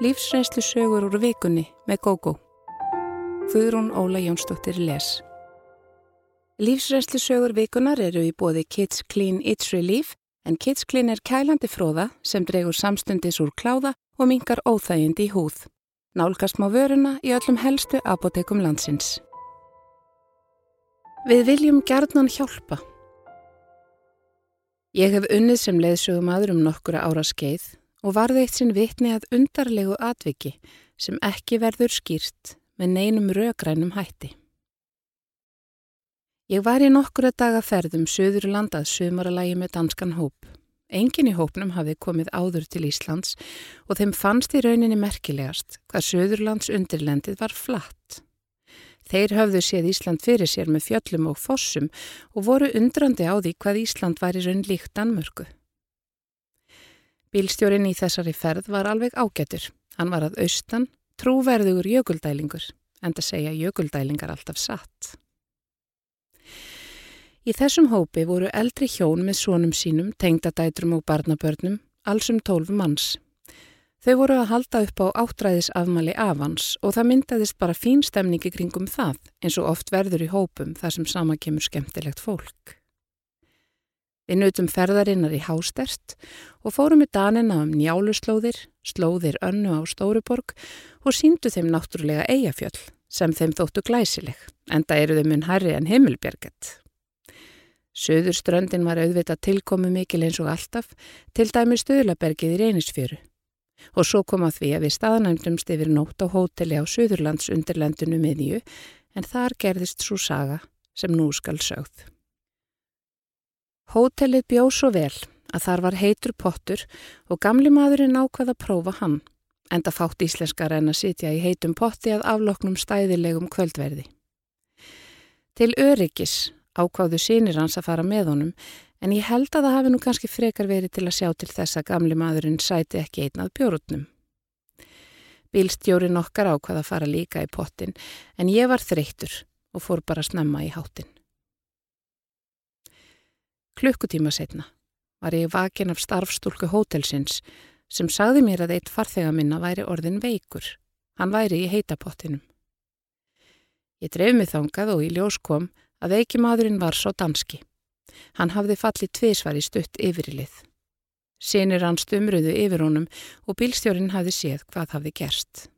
Lífsreynslu sögur úr vikunni með GóGó. Guðrún Óla Jónsdóttir les. Lífsreynslu sögur vikunar eru í bóði Kids Clean It's Relief en Kids Clean er kælandi fróða sem dregur samstundis úr kláða og mingar óþægind í húð. Nálgast má vöruna í öllum helstu apotekum landsins. Við viljum gerðnan hjálpa. Ég hef unnið sem leiðsögum aður um nokkura ára skeið og varði eitt sinn vitni að undarlegu atviki sem ekki verður skýrt með neinum rögrænum hætti. Ég var í nokkura daga ferðum söður landað sömaralagi með danskan hóp. Engin í hópnum hafi komið áður til Íslands og þeim fannst í rauninni merkilegast hvað söðurlands undirlendið var flatt. Þeir höfðu séð Ísland fyrir sér með fjöllum og fossum og voru undrandi á því hvað Ísland var í raun líkt Danmörku. Bílstjórin í þessari ferð var alveg ágætur. Hann var að austan, trúverðugur jökuldælingur, en það segja jökuldælingar alltaf satt. Í þessum hópi voru eldri hjón með sónum sínum, tengdadætrum og barnabörnum, allsum tólf manns. Þau voru að halda upp á áttræðisafmali afans og það myndaðist bara fín stemningi kringum það eins og oft verður í hópum þar sem sama kemur skemmtilegt fólk. Við nautum ferðarinnar í Hástert og fórum með danina um njáluslóðir, slóðir önnu á Stóruborg og síndu þeim náttúrulega eigafjöll sem þeim þóttu glæsileg, enda eru þau mun herri en Himmelbjörget. Söðurströndin var auðvitað tilkomu mikil eins og alltaf, til dæmi Stöðlabergið í Reynisfjöru. Og svo kom að því að við staðnæmdumst yfir nótt á hóteli á Söðurlands undirlendinu miðju, en þar gerðist svo saga sem nú skal sögð. Hótelið bjóð svo vel að þar var heitur pottur og gamli maðurinn ákvað að prófa hann, enda fátt íslenskar en að sitja í heitum potti að afloknum stæðilegum kvöldverði. Til öryggis ákváðu sínir hans að fara með honum, en ég held að það hafi nú kannski frekar verið til að sjá til þess að gamli maðurinn sæti ekki einnað bjórutnum. Bílstjórin okkar ákvað að fara líka í pottin, en ég var þreyttur og fór bara snemma í háttin. Klukkutíma setna var ég vakin af starfstúlku hótelsins sem sagði mér að eitt farþega minna væri orðin veikur. Hann væri í heitapottinum. Ég dreif mig þangað og í ljós kom að veikimadurinn var svo danski. Hann hafði fallið tvísvar í stutt yfirilið. Sinir hann stumruðu yfir honum og bílstjórin hafði séð hvað hafði gerst.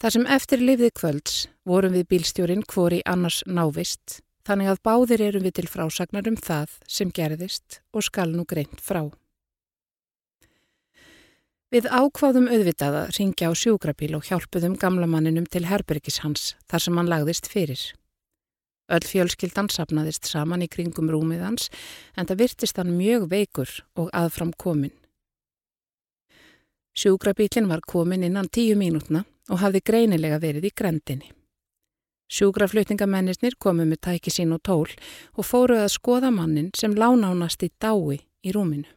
Þar sem eftir lifði kvölds vorum við bílstjórin hvori annars návist þannig að báðir erum við til frásagnar um það sem gerðist og skal nú greint frá. Við ákváðum auðvitað að ringja á sjúkrabíl og hjálpuðum gamla manninum til herbergis hans þar sem hann lagðist fyrir. Öll fjölskyldan sapnaðist saman í kringum rúmið hans en það virtist hann mjög veikur og aðfram komin. Sjúkrabílinn var komin innan tíu mínútna og hafði greinilega verið í grendinni. Sjúkraflutningamennir komu með tæki sín og tól og fóru að skoða mannin sem lánánast í dái í rúminu.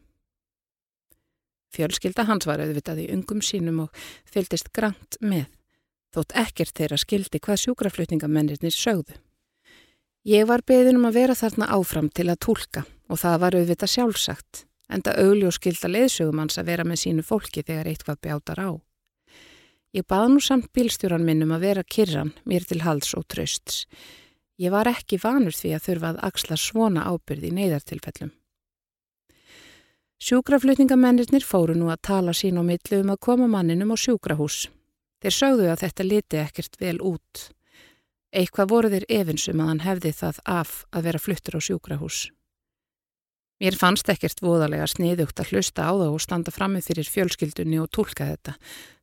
Fjölskylda hans var auðvitað í ungum sínum og fylgist grant með, þótt ekkert þeirra skildi hvað sjúkraflutningamennir sögðu. Ég var beðin um að vera þarna áfram til að tólka og það var auðvitað sjálfsagt, enda augli og skilda leðsögum hans að vera með sínu fólki þegar eitthvað bjátar á. Ég bað nú samt bílstjóran minnum að vera kyrran mér til hals og trösts. Ég var ekki vanur því að þurfa að axla svona ábyrði í neyðartilfellum. Sjúkraflutningamennir fóru nú að tala sín á millu um að koma manninum á sjúkrahús. Þeir sögðu að þetta liti ekkert vel út. Eitthvað voru þeir efinsum að hann hefði það af að vera fluttur á sjúkrahús. Mér fannst ekkert voðalega sniðugt að hlusta á það og standa frammi fyrir fjölskyldunni og tólka þetta.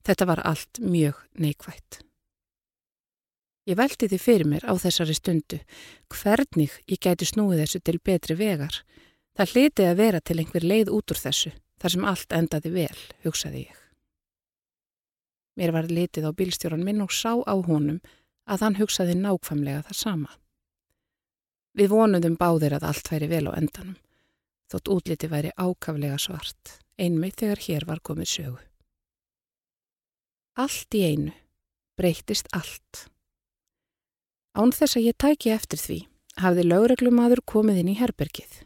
Þetta var allt mjög neikvægt. Ég veldi því fyrir mér á þessari stundu hvernig ég gæti snúið þessu til betri vegar. Það hliti að vera til einhver leið út úr þessu, þar sem allt endaði vel, hugsaði ég. Mér var litið á bílstjóran minn og sá á honum að hann hugsaði nákvæmlega það sama. Við vonuðum báðir að allt væri vel á endanum þótt útliti væri ákaflega svart, einmitt þegar hér var komið sögu. Allt í einu breytist allt. Án þess að ég tæki eftir því hafði lögreglumadur komið inn í herbergið.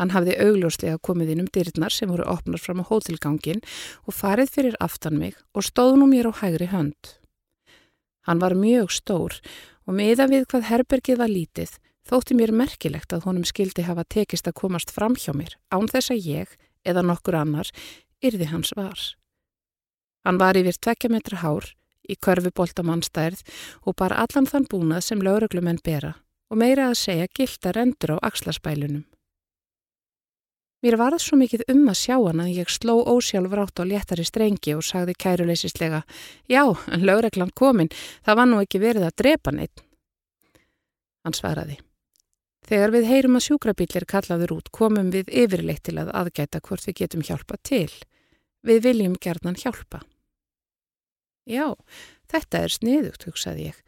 Hann hafði augljóslega komið inn um dyrnar sem voru opnar fram á hótelgangin og farið fyrir aftan mig og stóð nú mér á hægri hönd. Hann var mjög stór og meða við hvað herbergið var lítið þótti mér merkilegt að honum skildi hafa tekist að komast fram hjá mér án þess að ég, eða nokkur annar, yrði hans var. Hann var yfir tvekja metra hár, í körfubólta mannstærð og bara allan þann búnað sem lauruglumenn bera og meira að segja gilda rendur á axlarspælunum. Mér varð svo mikið um að sjá hann að ég sló ósjálfur átt á léttari strengi og sagði kæruleysislega Já, en lauruglan kominn, það var nú ekki verið að drepa neitt. Hann svaraði Þegar við heyrum að sjúkrabílir kallaður út komum við yfirleitt til að aðgæta hvort við getum hjálpa til. Við viljum gerðnan hjálpa. Já, þetta er sniðugt, hugsaði ég,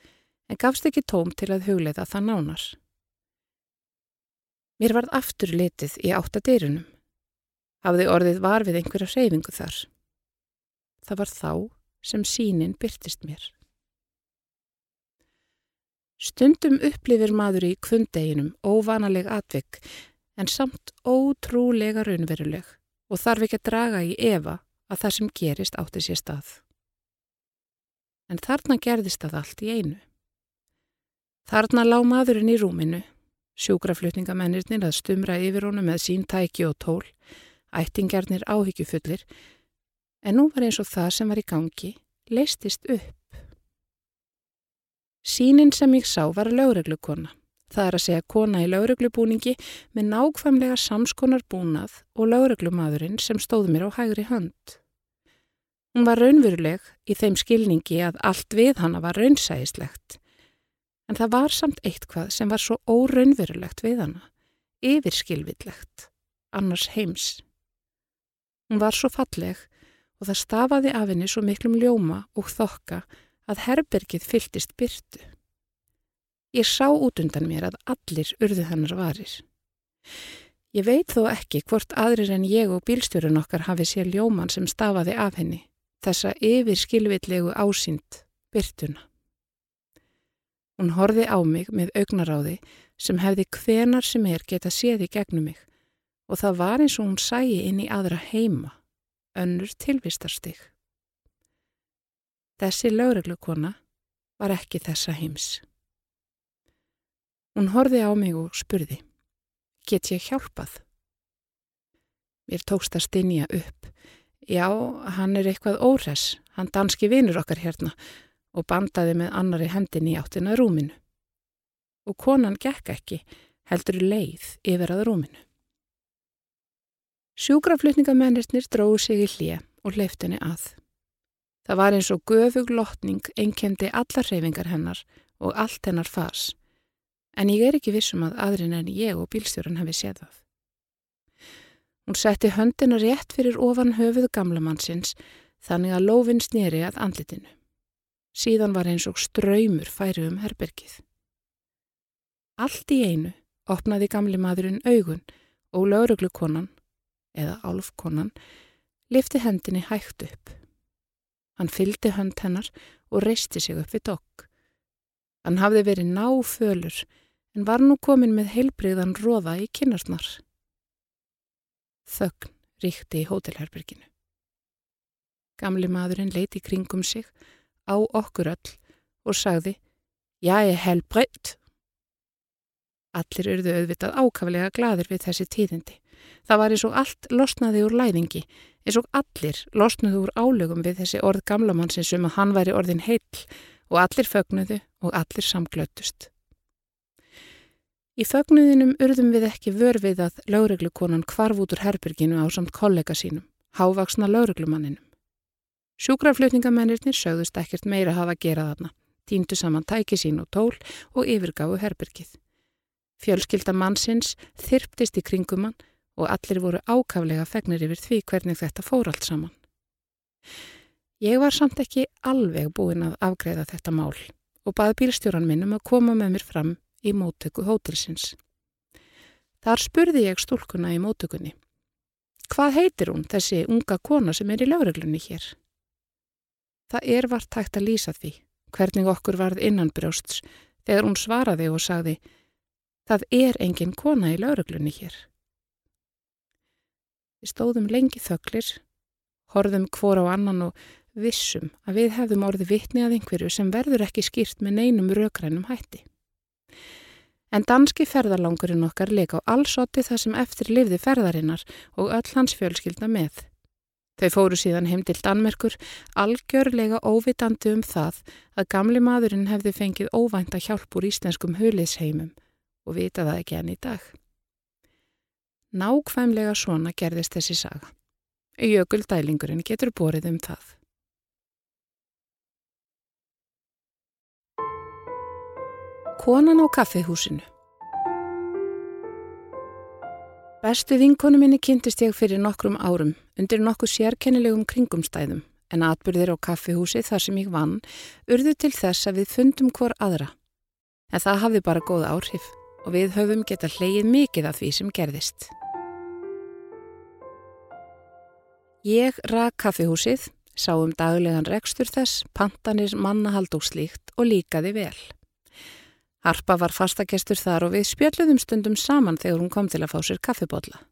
en gafst ekki tóm til að hugleiða það nánar. Mér varð aftur litið í áttadeirunum. Hafði orðið var við einhverja hreyfingu þar. Það var þá sem sínin byrtist mér. Stundum upplifir maður í kvundeginum óvanaleg atvik en samt ótrúlega raunveruleg og þarf ekki að draga í efa að það sem gerist átti sér stað en þarna gerðist það allt í einu. Þarna lá maðurinn í rúminu, sjúkraflutningamennirnir að stumra yfir honum með sín tæki og tól, ættingjarnir áhyggjufullir, en nú var eins og það sem var í gangi leistist upp. Sýnin sem ég sá var lögreglukona. Það er að segja kona í lögreglubúningi með nákvæmlega samskonar búnað og lögreglumadurinn sem stóð mér á hægri hönd. Hún var raunveruleg í þeim skilningi að allt við hana var raunsægislegt. En það var samt eitthvað sem var svo óraunverulegt við hana, yfirskilvillegt, annars heims. Hún var svo falleg og það stafaði af henni svo miklum ljóma og þokka að herbergið fylltist byrtu. Ég sá út undan mér að allir urðu hennar varir. Ég veit þó ekki hvort aðrir en ég og bílstjórun okkar hafi sér ljóman sem stafaði af henni þessa yfir skilvillegu ásýnd byrtuna. Hún horfi á mig með augnaráði sem hefði hvenar sem er geta séð í gegnum mig og það var eins og hún sæi inn í aðra heima, önnur tilvistarstig. Þessi lögreglukona var ekki þessa heims. Hún horfi á mig og spurði, get ég hjálpað? Mér tókst að stinja upp Já, hann er eitthvað óres, hann danski vinur okkar hérna og bandaði með annari hendin í áttina rúminu. Og konan gekk ekki, heldur leið yfir að rúminu. Sjúkraflutningamennirnir dróðu sig í hlje og leiftinni að. Það var eins og göfug lotning einkendi allar reyfingar hennar og allt hennar fas, en ég er ekki vissum að aðrin en ég og bílstjóran hefði séð það. Hún setti höndina rétt fyrir ofan höfuð gamlamannsins þannig að lófinn snýri að andlitinu. Síðan var eins og ströymur færi um herbergið. Allt í einu opnaði gamli maðurinn augun og lauruglukonan, eða álfkonan, lifti hendinni hægt upp. Hann fyldi hönd hennar og reisti sig upp við dokk. Hann hafði verið náfölur en var nú komin með heilbreyðan róða í kynnarsnar. Þögn ríkti í hótelherberginu. Gamli maðurinn leiti kringum sig á okkur öll og sagði ég hel breytt. Allir urðu auðvitað ákaflega gladir við þessi tíðindi. Það var eins og allt losnaði úr læðingi, eins og allir losnaði úr álögum við þessi orð gamlamannsins um að hann væri orðin heill og allir fögnuðu og allir samglötust. Í fögnuðinum urðum við ekki vörfið að lauruglukonan kvarf út úr herbyrginu á samt kollega sínum, hávaksna lauruglumanninum. Sjúkraflutningamennirnir sögðust ekkert meira hafa gerað þarna, týndu saman tæki sín og tól og yfirgáðu herbyrgið. Fjölskylda mannsins þyrptist í kringumann og allir voru ákaflega fegnir yfir því hvernig þetta fór allt saman. Ég var samt ekki alveg búin að afgreða þetta mál og baði bílstjóran minn um að koma með mér fram í móttöku hótelsins. Þar spurði ég stúlkuna í móttökunni. Hvað heitir hún, þessi unga kona sem er í lögreglunni hér? Það er vart tægt að lýsa því, hvernig okkur varð innanbrjósts, þegar hún svaraði og sagði, það er engin kona í lögreglunni hér. Við stóðum lengi þöglir, horðum hvor á annan og vissum að við hefðum orði vitni að einhverju sem verður ekki skýrt með neinum raukrænum hætti. En danski ferðarlangurinn okkar leik á allsoti það sem eftir lifði ferðarinnar og öll hans fjölskylda með. Þau fóru síðan heim til Danmerkur algjörlega óvitandi um það að gamli maðurinn hefði fengið óvænta hjálp úr íslenskum huliðsheimum og vita það ekki enn í dag. Nákvæmlega svona gerðist þessi saga. Jökuldælingurinn getur borið um það. Konan á kaffihúsinu Bestu vinkonu minni kynntist ég fyrir nokkrum árum undir nokkuð sérkennilegum kringumstæðum en atbyrðir á kaffihúsi þar sem ég vann urðu til þess að við fundum hvor aðra. En það hafði bara góð áhrif og við höfum geta hleyið mikið af því sem gerðist. Ég rak kaffihúsið, sá um daglegan rekstur þess, pantanir, mannahald og slíkt og líkaði vel. Harpa var fastagestur þar og við spjöldluðum stundum saman þegar hún kom til að fá sér kaffibodla.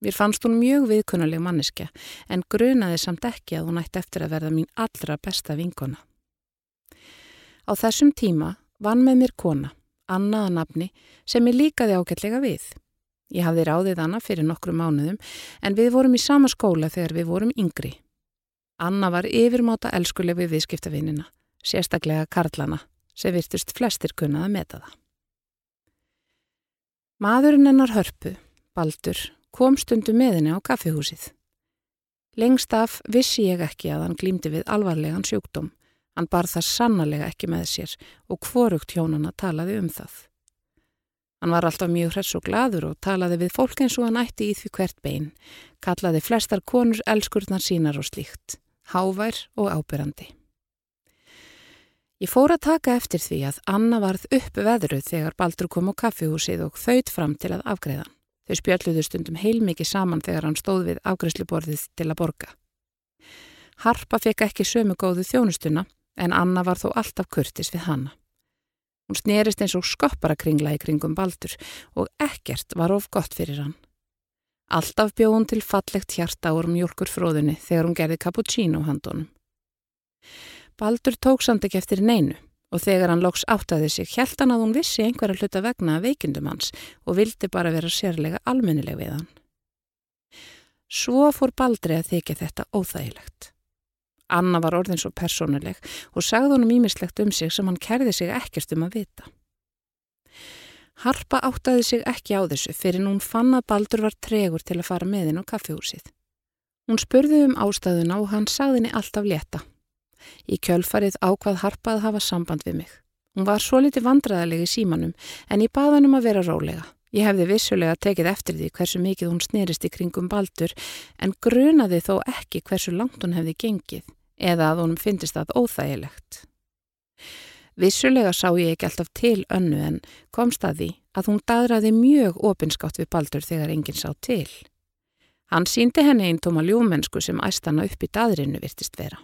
Mér fannst hún mjög viðkunnuleg manniska en grunaði samt ekki að hún ætti eftir að verða mín allra besta vinkona. Á þessum tíma vann með mér kona, Annaða nafni, sem ég líkaði ágætlega við. Ég hafði ráðið Anna fyrir nokkru mánuðum en við vorum í sama skóla þegar við vorum yngri. Anna var yfirmáta elskuleg við viðskiptavinnina, sérstaklega Karlana sem virtust flestir kunnað að meta það. Maðurinn hennar hörpu, Baldur, kom stundu með henni á kaffihúsið. Lengst af vissi ég ekki að hann glýmdi við alvarlegan sjúkdóm. Hann bar það sannarlega ekki með sér og hvorugt hjónana talaði um það. Hann var alltaf mjög hress og gladur og talaði við fólk eins og hann ætti í því hvert bein, kallaði flestar konur elskurnar sínar og slíkt, hávær og ábyrrandi. Ég fór að taka eftir því að Anna varð upp veðruð þegar Baldur kom á kaffihúsið og þaut fram til að afgreða. Þau spjalluðu stundum heilmikið saman þegar hann stóð við afgreðsluborðið til að borga. Harpa fekk ekki sömu góðu þjónustuna en Anna var þó alltaf kurtis við hanna. Hún snerist eins og skoppara kringla í kringum Baldur og ekkert var of gott fyrir hann. Alltaf bjóð hún til fallegt hjarta úr mjölkur fróðunni þegar hún gerði cappuccino handónum. Baldur tók samt ekki eftir neinu og þegar hann loks áttaði sig held hann að hún vissi einhverja hluta vegna að veikindum hans og vildi bara vera sérlega almennileg við hann. Svo fór Baldri að þykja þetta óþægilegt. Anna var orðin svo persónuleg og sagði honum ímislegt um sig sem hann kerði sig ekkert um að vita. Harpa áttaði sig ekki á þessu fyrir hún fann að Baldur var tregur til að fara með hinn á kaffihúsið. Hún spurði um ástæðuna og hann sagði henni alltaf leta Í kjölfarið ákvað harpað hafa samband við mig. Hún var svo litið vandraðaleg í símanum en ég baði hann um að vera rólega. Ég hefði vissulega tekið eftir því hversu mikið hún snerist í kringum baldur en grunaði þó ekki hversu langt hún hefði gengið eða að hún finnist það óþægilegt. Vissulega sá ég ekki alltaf til önnu en komst að því að hún dadraði mjög opinskátt við baldur þegar enginn sá til. Hann síndi henni einn tóma ljúmennsku sem æstana upp í dadrinu virtist vera.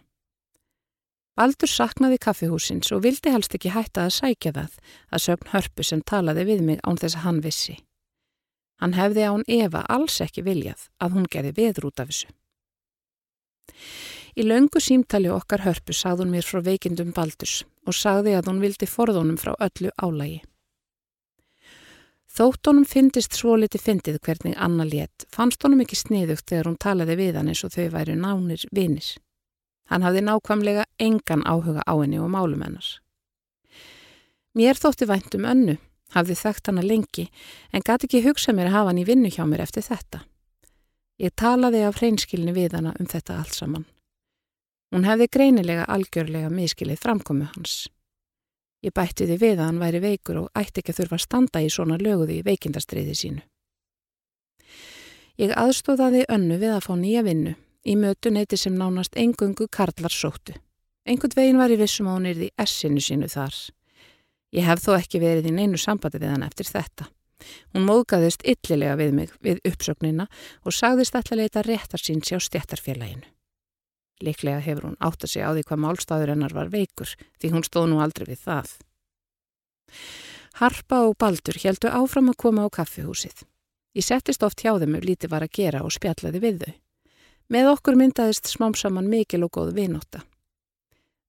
Baldur saknaði kaffihúsins og vildi helst ekki hætta að sækja það að sögn hörpu sem talaði við mig án þess að hann vissi. Hann hefði án Eva alls ekki viljað að hún gerði veður út af þessu. Í löngu símtali okkar hörpu sagði hún mér frá veikindum Baldurs og sagði að hún vildi forðunum frá öllu álægi. Þótt honum fyndist svo liti fyndið hvernig Anna létt, fannst honum ekki sniðugt þegar hún talaði við hann eins og þau væri nánir vinis. Hann hafði nákvæmlega engan áhuga á henni og málum hennar. Mér þótti vænt um önnu, hafði þekkt hana lengi, en gæti ekki hugsa mér að hafa hann í vinnu hjá mér eftir þetta. Ég talaði af hreinskilni við hana um þetta allt saman. Hún hefði greinilega algjörlega miskilið framkomu hans. Ég bætti því við að hann væri veikur og ætti ekki að þurfa að standa í svona löguði í veikindastriði sínu. Ég aðstóðaði önnu við að fá nýja vinnu í mötuneyti sem nánast engungu karlar sóttu. Engun veginn var í vissum að hún er því essinu sínu þar. Ég hef þó ekki verið í neinu sambandi við hann eftir þetta. Hún móðgæðist yllilega við mig við uppsöknina og sagðist alltaf leita réttar síns á stjættarfélaginu. Liklega hefur hún átt að segja á því hvað málstæður hennar var veikur því hún stóð nú aldrei við það. Harpa og Baldur heldu áfram að koma á kaffihúsið. Ég settist oft hjá þeim ef lítið var að gera og spjallaði við þau. Með okkur myndaðist smám saman mikil og góð viðnóta.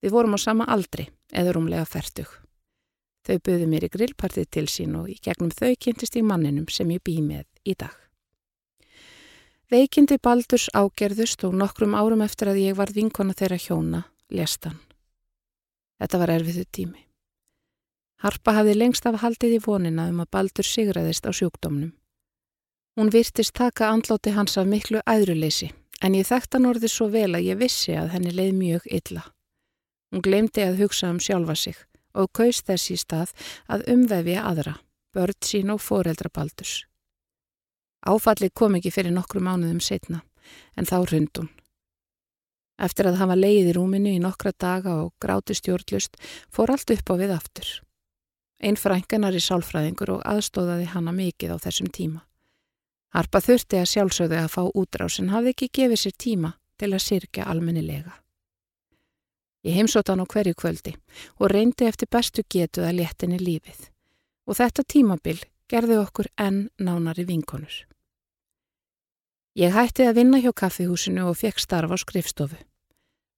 Við vorum á sama aldri, eða rúmlega færtug. Þau buðu mér í grillpartið til sín og í gegnum þau kynntist ég manninum sem ég bý með í dag. Veikindi Baldurs ágerðust og nokkrum árum eftir að ég var vinkona þeirra hjóna, lest hann. Þetta var erfiðu tími. Harpa hafði lengst af haldið í vonina um að Baldur sigraðist á sjúkdómnum. Hún virtist taka andlóti hans af miklu æðruleysi en ég þekkt hann orðið svo vel að ég vissi að henni leið mjög illa. Hún glemdi að hugsa um sjálfa sig og kaust þess í stað að umvefja aðra, börn sín og foreldra Baldurs. Áfallið kom ekki fyrir nokkru mánuðum setna en þá hrund hún. Eftir að hafa leið í rúminu í nokkra daga og gráti stjórnlust fór allt upp á við aftur. Einn frænganar í sálfræðingur og aðstóðaði hanna mikið á þessum tíma. Harpa þurfti að sjálfsögðu að fá útrás en hafði ekki gefið sér tíma til að sirkja almennilega. Ég heimsótt hann á hverju kvöldi og reyndi eftir bestu getu að léttinni lífið og þetta tímabil gerði okkur enn nánari vinkonur. Ég hætti að vinna hjá kaffihúsinu og fekk starfa á skrifstofu.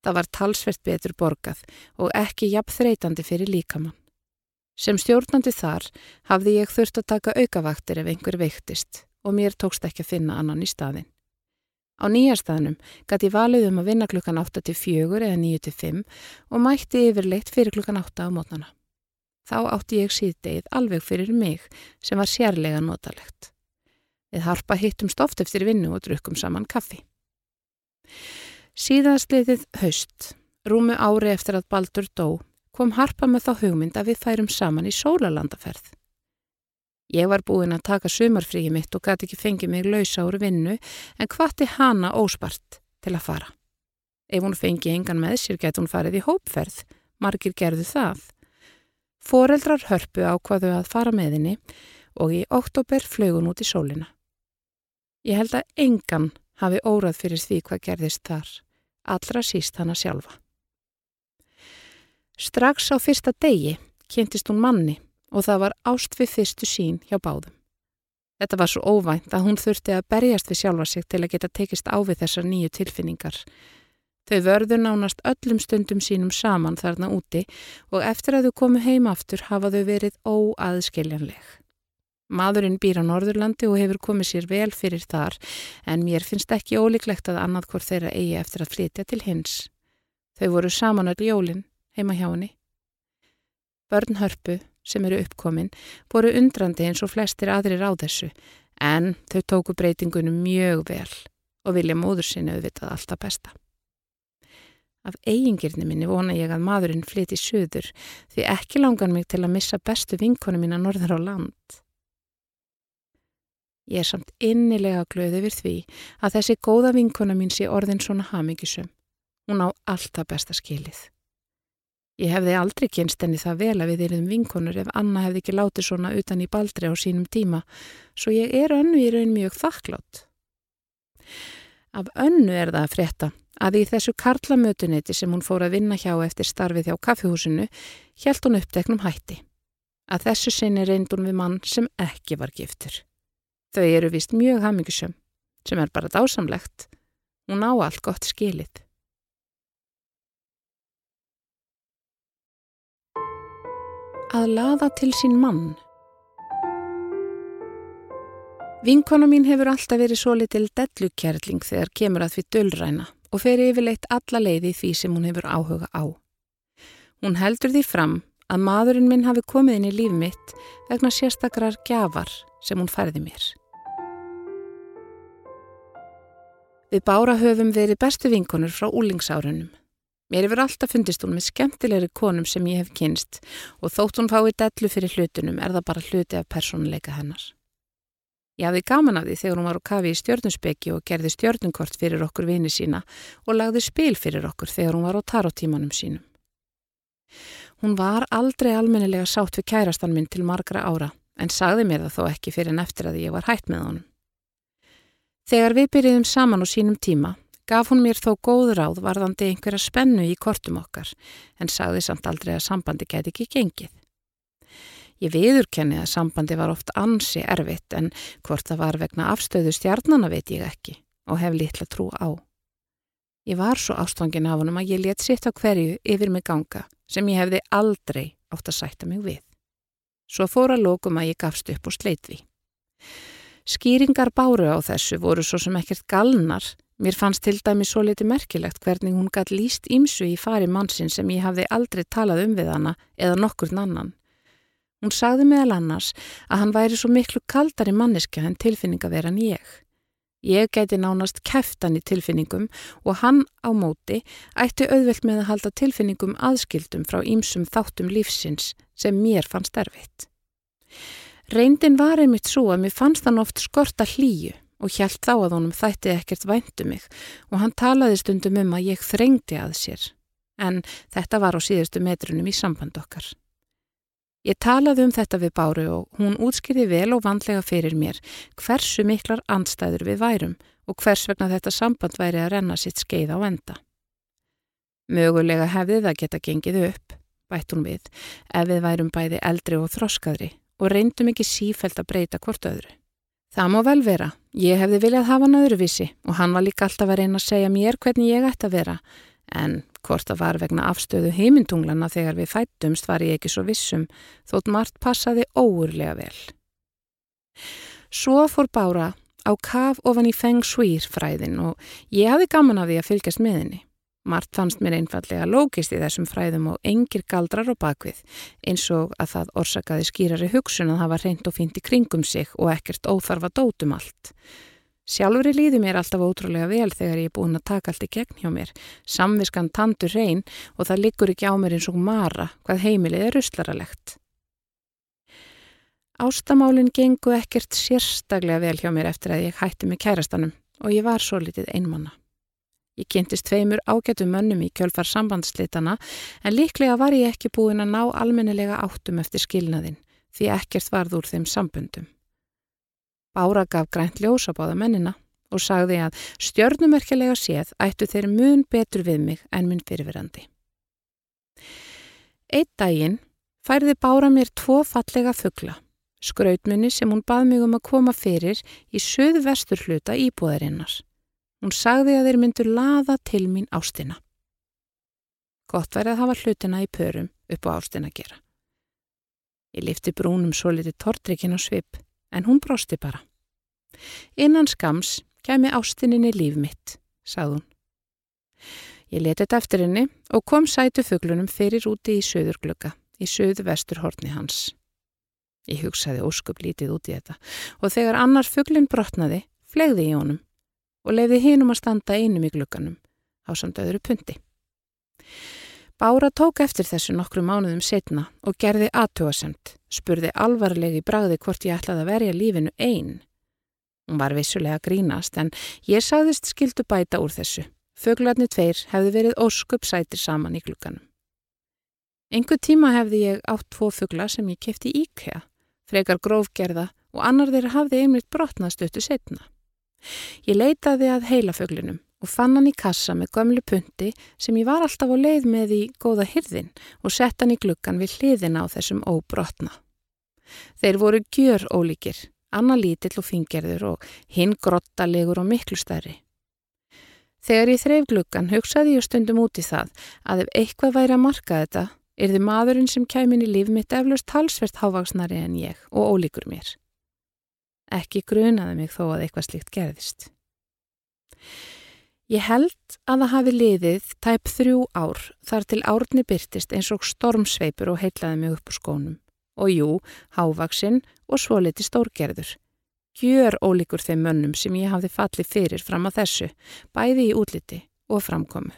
Það var talsvert betur borgað og ekki jafn þreytandi fyrir líkamann. Sem stjórnandi þar hafði ég þurft að taka aukavaktir ef einhver veiktist og mér tókst ekki að finna annan í staðin. Á nýjarstaðnum gæti ég valið um að vinna klukkan 8 til 4 eða 9 til 5 og mætti yfirleitt fyrir klukkan 8 á mótnana. Þá átti ég síðdegið alveg fyrir mig sem var sérlega notalegt. Við harpa hittum stoft eftir vinnu og drukum saman kaffi. Síðastliðið haust, rúmu ári eftir að Baldur dó, kom harpa með þá hugmynd að við færum saman í sólalandaferð. Ég var búin að taka sumarfríi mitt og gæti ekki fengið mig lausa úr vinnu en hvati hana óspart til að fara. Ef hún fengi engan með sér gæti hún farið í hópferð, margir gerðu það. Fóreldrar hörpu ákvaðu að fara með henni og í oktober flögun út í sólina. Ég held að engan hafi órað fyrir því hvað gerðist þar, allra síst hana sjálfa. Strax á fyrsta degi kynntist hún manni og það var ást við fyrstu sín hjá báðum. Þetta var svo óvænt að hún þurfti að berjast við sjálfa sig til að geta tekist á við þessar nýju tilfinningar. Þau vörðu nánast öllum stundum sínum saman þarna úti og eftir að þau komu heim aftur hafa þau verið óaðskiljanleg. Maðurinn býr á Norðurlandi og hefur komið sér vel fyrir þar en mér finnst ekki ólíklegt að annað hvort þeirra eigi eftir að flytja til hins. Þau voru saman öll jólinn heima hjá henni. Börn hörpu sem eru uppkomin voru undrandi eins og flestir aðrir á þessu en þau tóku breytingunum mjög vel og vilja móður sinni auðvitað alltaf besta. Af eigingirni minni vona ég að maðurinn flyti söður því ekki langar mig til að missa bestu vinkonu mín að norður á land. Ég er samt innilega glöð yfir því að þessi góða vinkona mín sé orðin svona hamingisum. Hún á alltaf besta skilið. Ég hefði aldrei kynst enni það vel að við erum vinkonur ef Anna hefði ekki látið svona utan í baldri á sínum tíma, svo ég er önnu í raun mjög þakklátt. Af önnu er það að frétta að í þessu karlamötuniti sem hún fór að vinna hjá eftir starfið hjá kaffihúsinu hjælt hún uppteknum hætti. Að þessu sinni reyndun við mann sem ekki var giftur. Þau eru vist mjög hamingisum, sem er bara dásamlegt. Hún á allt gott skilið. að laða til sín mann. Vinkona mín hefur alltaf verið svo litil dellukjærling þegar kemur að því döllræna og fer yfirleitt alla leiði því sem hún hefur áhuga á. Hún heldur því fram að maðurinn minn hafi komið inn í líf mitt vegna sérstakrar gjafar sem hún færði mér. Við bára höfum verið bestu vinkonur frá úlingsárunum. Mér hefur alltaf fundist hún með skemmtilegri konum sem ég hef kynst og þótt hún fái dellu fyrir hlutunum er það bara hluti af persónuleika hennar. Ég hafði gaman af því þegar hún var á kafi í stjörnusbeki og gerði stjörnunkort fyrir okkur vini sína og lagði spil fyrir okkur þegar hún var á tarotímanum sínum. Hún var aldrei almennilega sátt við kærastan minn til margra ára en sagði mér það þó ekki fyrir en eftir að ég var hætt með honum. Þegar við byrjuðum saman á sínum tíma gaf hún mér þó góð ráð varðandi einhverja spennu í kortum okkar en sagði samt aldrei að sambandi geti ekki gengið. Ég viðurkenni að sambandi var oft ansi erfitt en hvort það var vegna afstöðu stjarnana veit ég ekki og hef litla trú á. Ég var svo ástfangin af honum að ég let sitt á hverju yfir mig ganga sem ég hefði aldrei átt að sætta mig við. Svo fór að lókum að ég gafst upp og sleit því. Skýringar báru á þessu voru svo sem ekkert galnar. Mér fannst til dæmi svo liti merkilegt hvernig hún gætt líst ímsu í fari mannsinn sem ég hafði aldrei talað um við hana eða nokkur annan. Hún sagði meðal annars að hann væri svo miklu kaldari manniska en tilfinningaveran ég. Ég gæti nánast kæftan í tilfinningum og hann á móti ætti auðvelt með að halda tilfinningum aðskildum frá ímsum þáttum lífsins sem mér fannst erfitt. Reyndin var einmitt svo að mér fannst hann oft skorta hlýju og hjælt þá að honum þætti ekkert væntu mig og hann talaði stundum um að ég þrengdi að sér. En þetta var á síðustu metrunum í samband okkar. Ég talaði um þetta við Báru og hún útskýrði vel og vandlega fyrir mér hversu miklar andstæður við værum og hvers vegna þetta samband væri að renna sitt skeið á enda. Mögulega hefði það geta gengið upp, bætt hún við, ef við værum bæði eldri og þroskaðri og reyndum ekki sífælt að breyta hvort öðru. Það má vel vera, ég hefði viljað hafa hann öðruvísi og hann var líka alltaf að reyna að segja mér hvernig ég ætti að vera, en hvort það var vegna afstöðu heimintunglana þegar við fættumst var ég ekki svo vissum, þótt margt passaði óurlega vel. Svo fór Bára á kaf ofan í Feng Shui fræðin og ég hafði gaman af því að fylgjast með henni. Mart fannst mér einfallega lókist í þessum fræðum og engir galdrar á bakvið eins og að það orsakaði skýrari hugsun að hafa reynd og fint í kringum sig og ekkert óþarfa dótum allt. Sjálfur líði mér alltaf ótrúlega vel þegar ég er búin að taka allt í gegn hjá mér. Samviskan tandur reyn og það liggur ekki á mér eins og mara hvað heimilið er uslaralegt. Ástamálinn gengu ekkert sérstaklega vel hjá mér eftir að ég hætti með kærastanum og ég var svo litið einmanna. Ég kynntist tveimur ágætu mönnum í kjölfar sambandslitana en líklega var ég ekki búin að ná almennilega áttum eftir skilnaðin því ekkert varð úr þeim sambundum. Bára gaf grænt ljósa báða mennina og sagði að stjörnumerkilega séð ættu þeir mun betur við mig en mun fyrirverandi. Eitt daginn færði Bára mér tvo fallega fuggla, skrautmunni sem hún bað mig um að koma fyrir í söðu vestur hluta íbúðarinnar. Hún sagði að þeir myndu laða til mín ástina. Gott væri að hafa hlutina í pörum upp á ástina að gera. Ég lifti brúnum svo litið tortrikinn á svip, en hún brosti bara. Innan skams kemi ástininni líf mitt, sagði hún. Ég leti þetta eftir henni og kom sætu fuglunum fyrir úti í söðurglöka, í söðu vestur hortni hans. Ég hugsaði óskup lítið út í þetta og þegar annar fuglinn brotnaði, flegði ég honum og leiði hinum að standa einum í glukkanum á samt öðru pundi. Bára tók eftir þessu nokkru mánuðum setna og gerði aðtjóasemt, spurði alvarlegi bræði hvort ég ætlaði að verja lífinu einn. Hún var vissulega grínast en ég sagðist skildu bæta úr þessu. Föglarni tveir hefði verið óskup sætir saman í glukkanum. Engu tíma hefði ég átt tvo fögla sem ég kefti íkja, frekar grófgerða og annar þeirra hafði einmitt brotnast öttu setna. Ég leitaði að heilaföglinum og fann hann í kassa með gömlu punti sem ég var alltaf á leið með í góða hyrðin og sett hann í glukkan við hliðina á þessum óbrotna. Þeir voru gjör ólíkir, annar lítill og fingerður og hinn grottalegur og miklu stærri. Þegar ég þreif glukkan hugsaði ég stundum út í það að ef eitthvað væri að marka þetta, er þið maðurinn sem kæmin í líf mitt eflaust halsvert hávaksnari en ég og ólíkur mér. Ekki grunaði mig þó að eitthvað slikt gerðist. Ég held að það hafi liðið tæp þrjú ár þar til árni byrtist eins og stormsveipur og heitlaði mig upp úr skónum. Og jú, hávaksinn og svo liti stórgerður. Gjör ólíkur þeim mönnum sem ég hafði fallið fyrir fram að þessu, bæði í útliti og framkomu.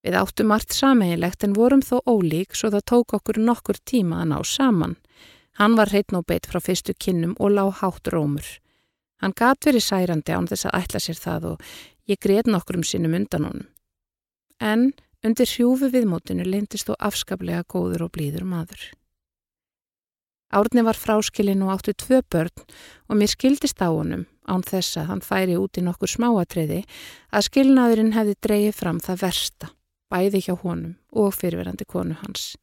Við áttum allt sameinlegt en vorum þó ólík svo það tók okkur nokkur tíma að ná saman. Hann var hreitn og beitt frá fyrstu kinnum og lág hátt rómur. Hann gat verið særandi án þess að ætla sér það og ég greið nokkur um sinnum undan honum. En undir hrjúfi viðmótinu lindist þó afskaplega góður og blíður maður. Árni var fráskilinn og áttu tvö börn og mér skildist á honum án þess að hann færi út í nokkur smáatriði að skilnaðurinn hefði dreyið fram það versta, bæði hjá honum og fyrirverandi konu hans.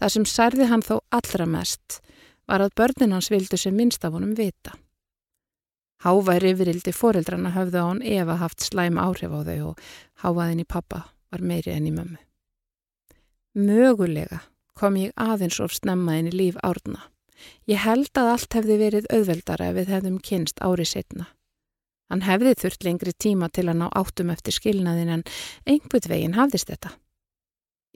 Það sem særði hann þó allra mest var að börnin hans vildu sem minnst af honum vita. Háværi yfirildi foreldrana höfðu á hann ef að haft slæm áhrif á þau og hávaðin í pappa var meiri enn í mömmu. Mögulega kom ég aðeins of snemma inn í líf árna. Ég held að allt hefði verið auðveldara ef við hefðum kynst árið setna. Hann hefði þurft lengri tíma til að ná áttum eftir skilnaðin en einhvern veginn hafðist þetta.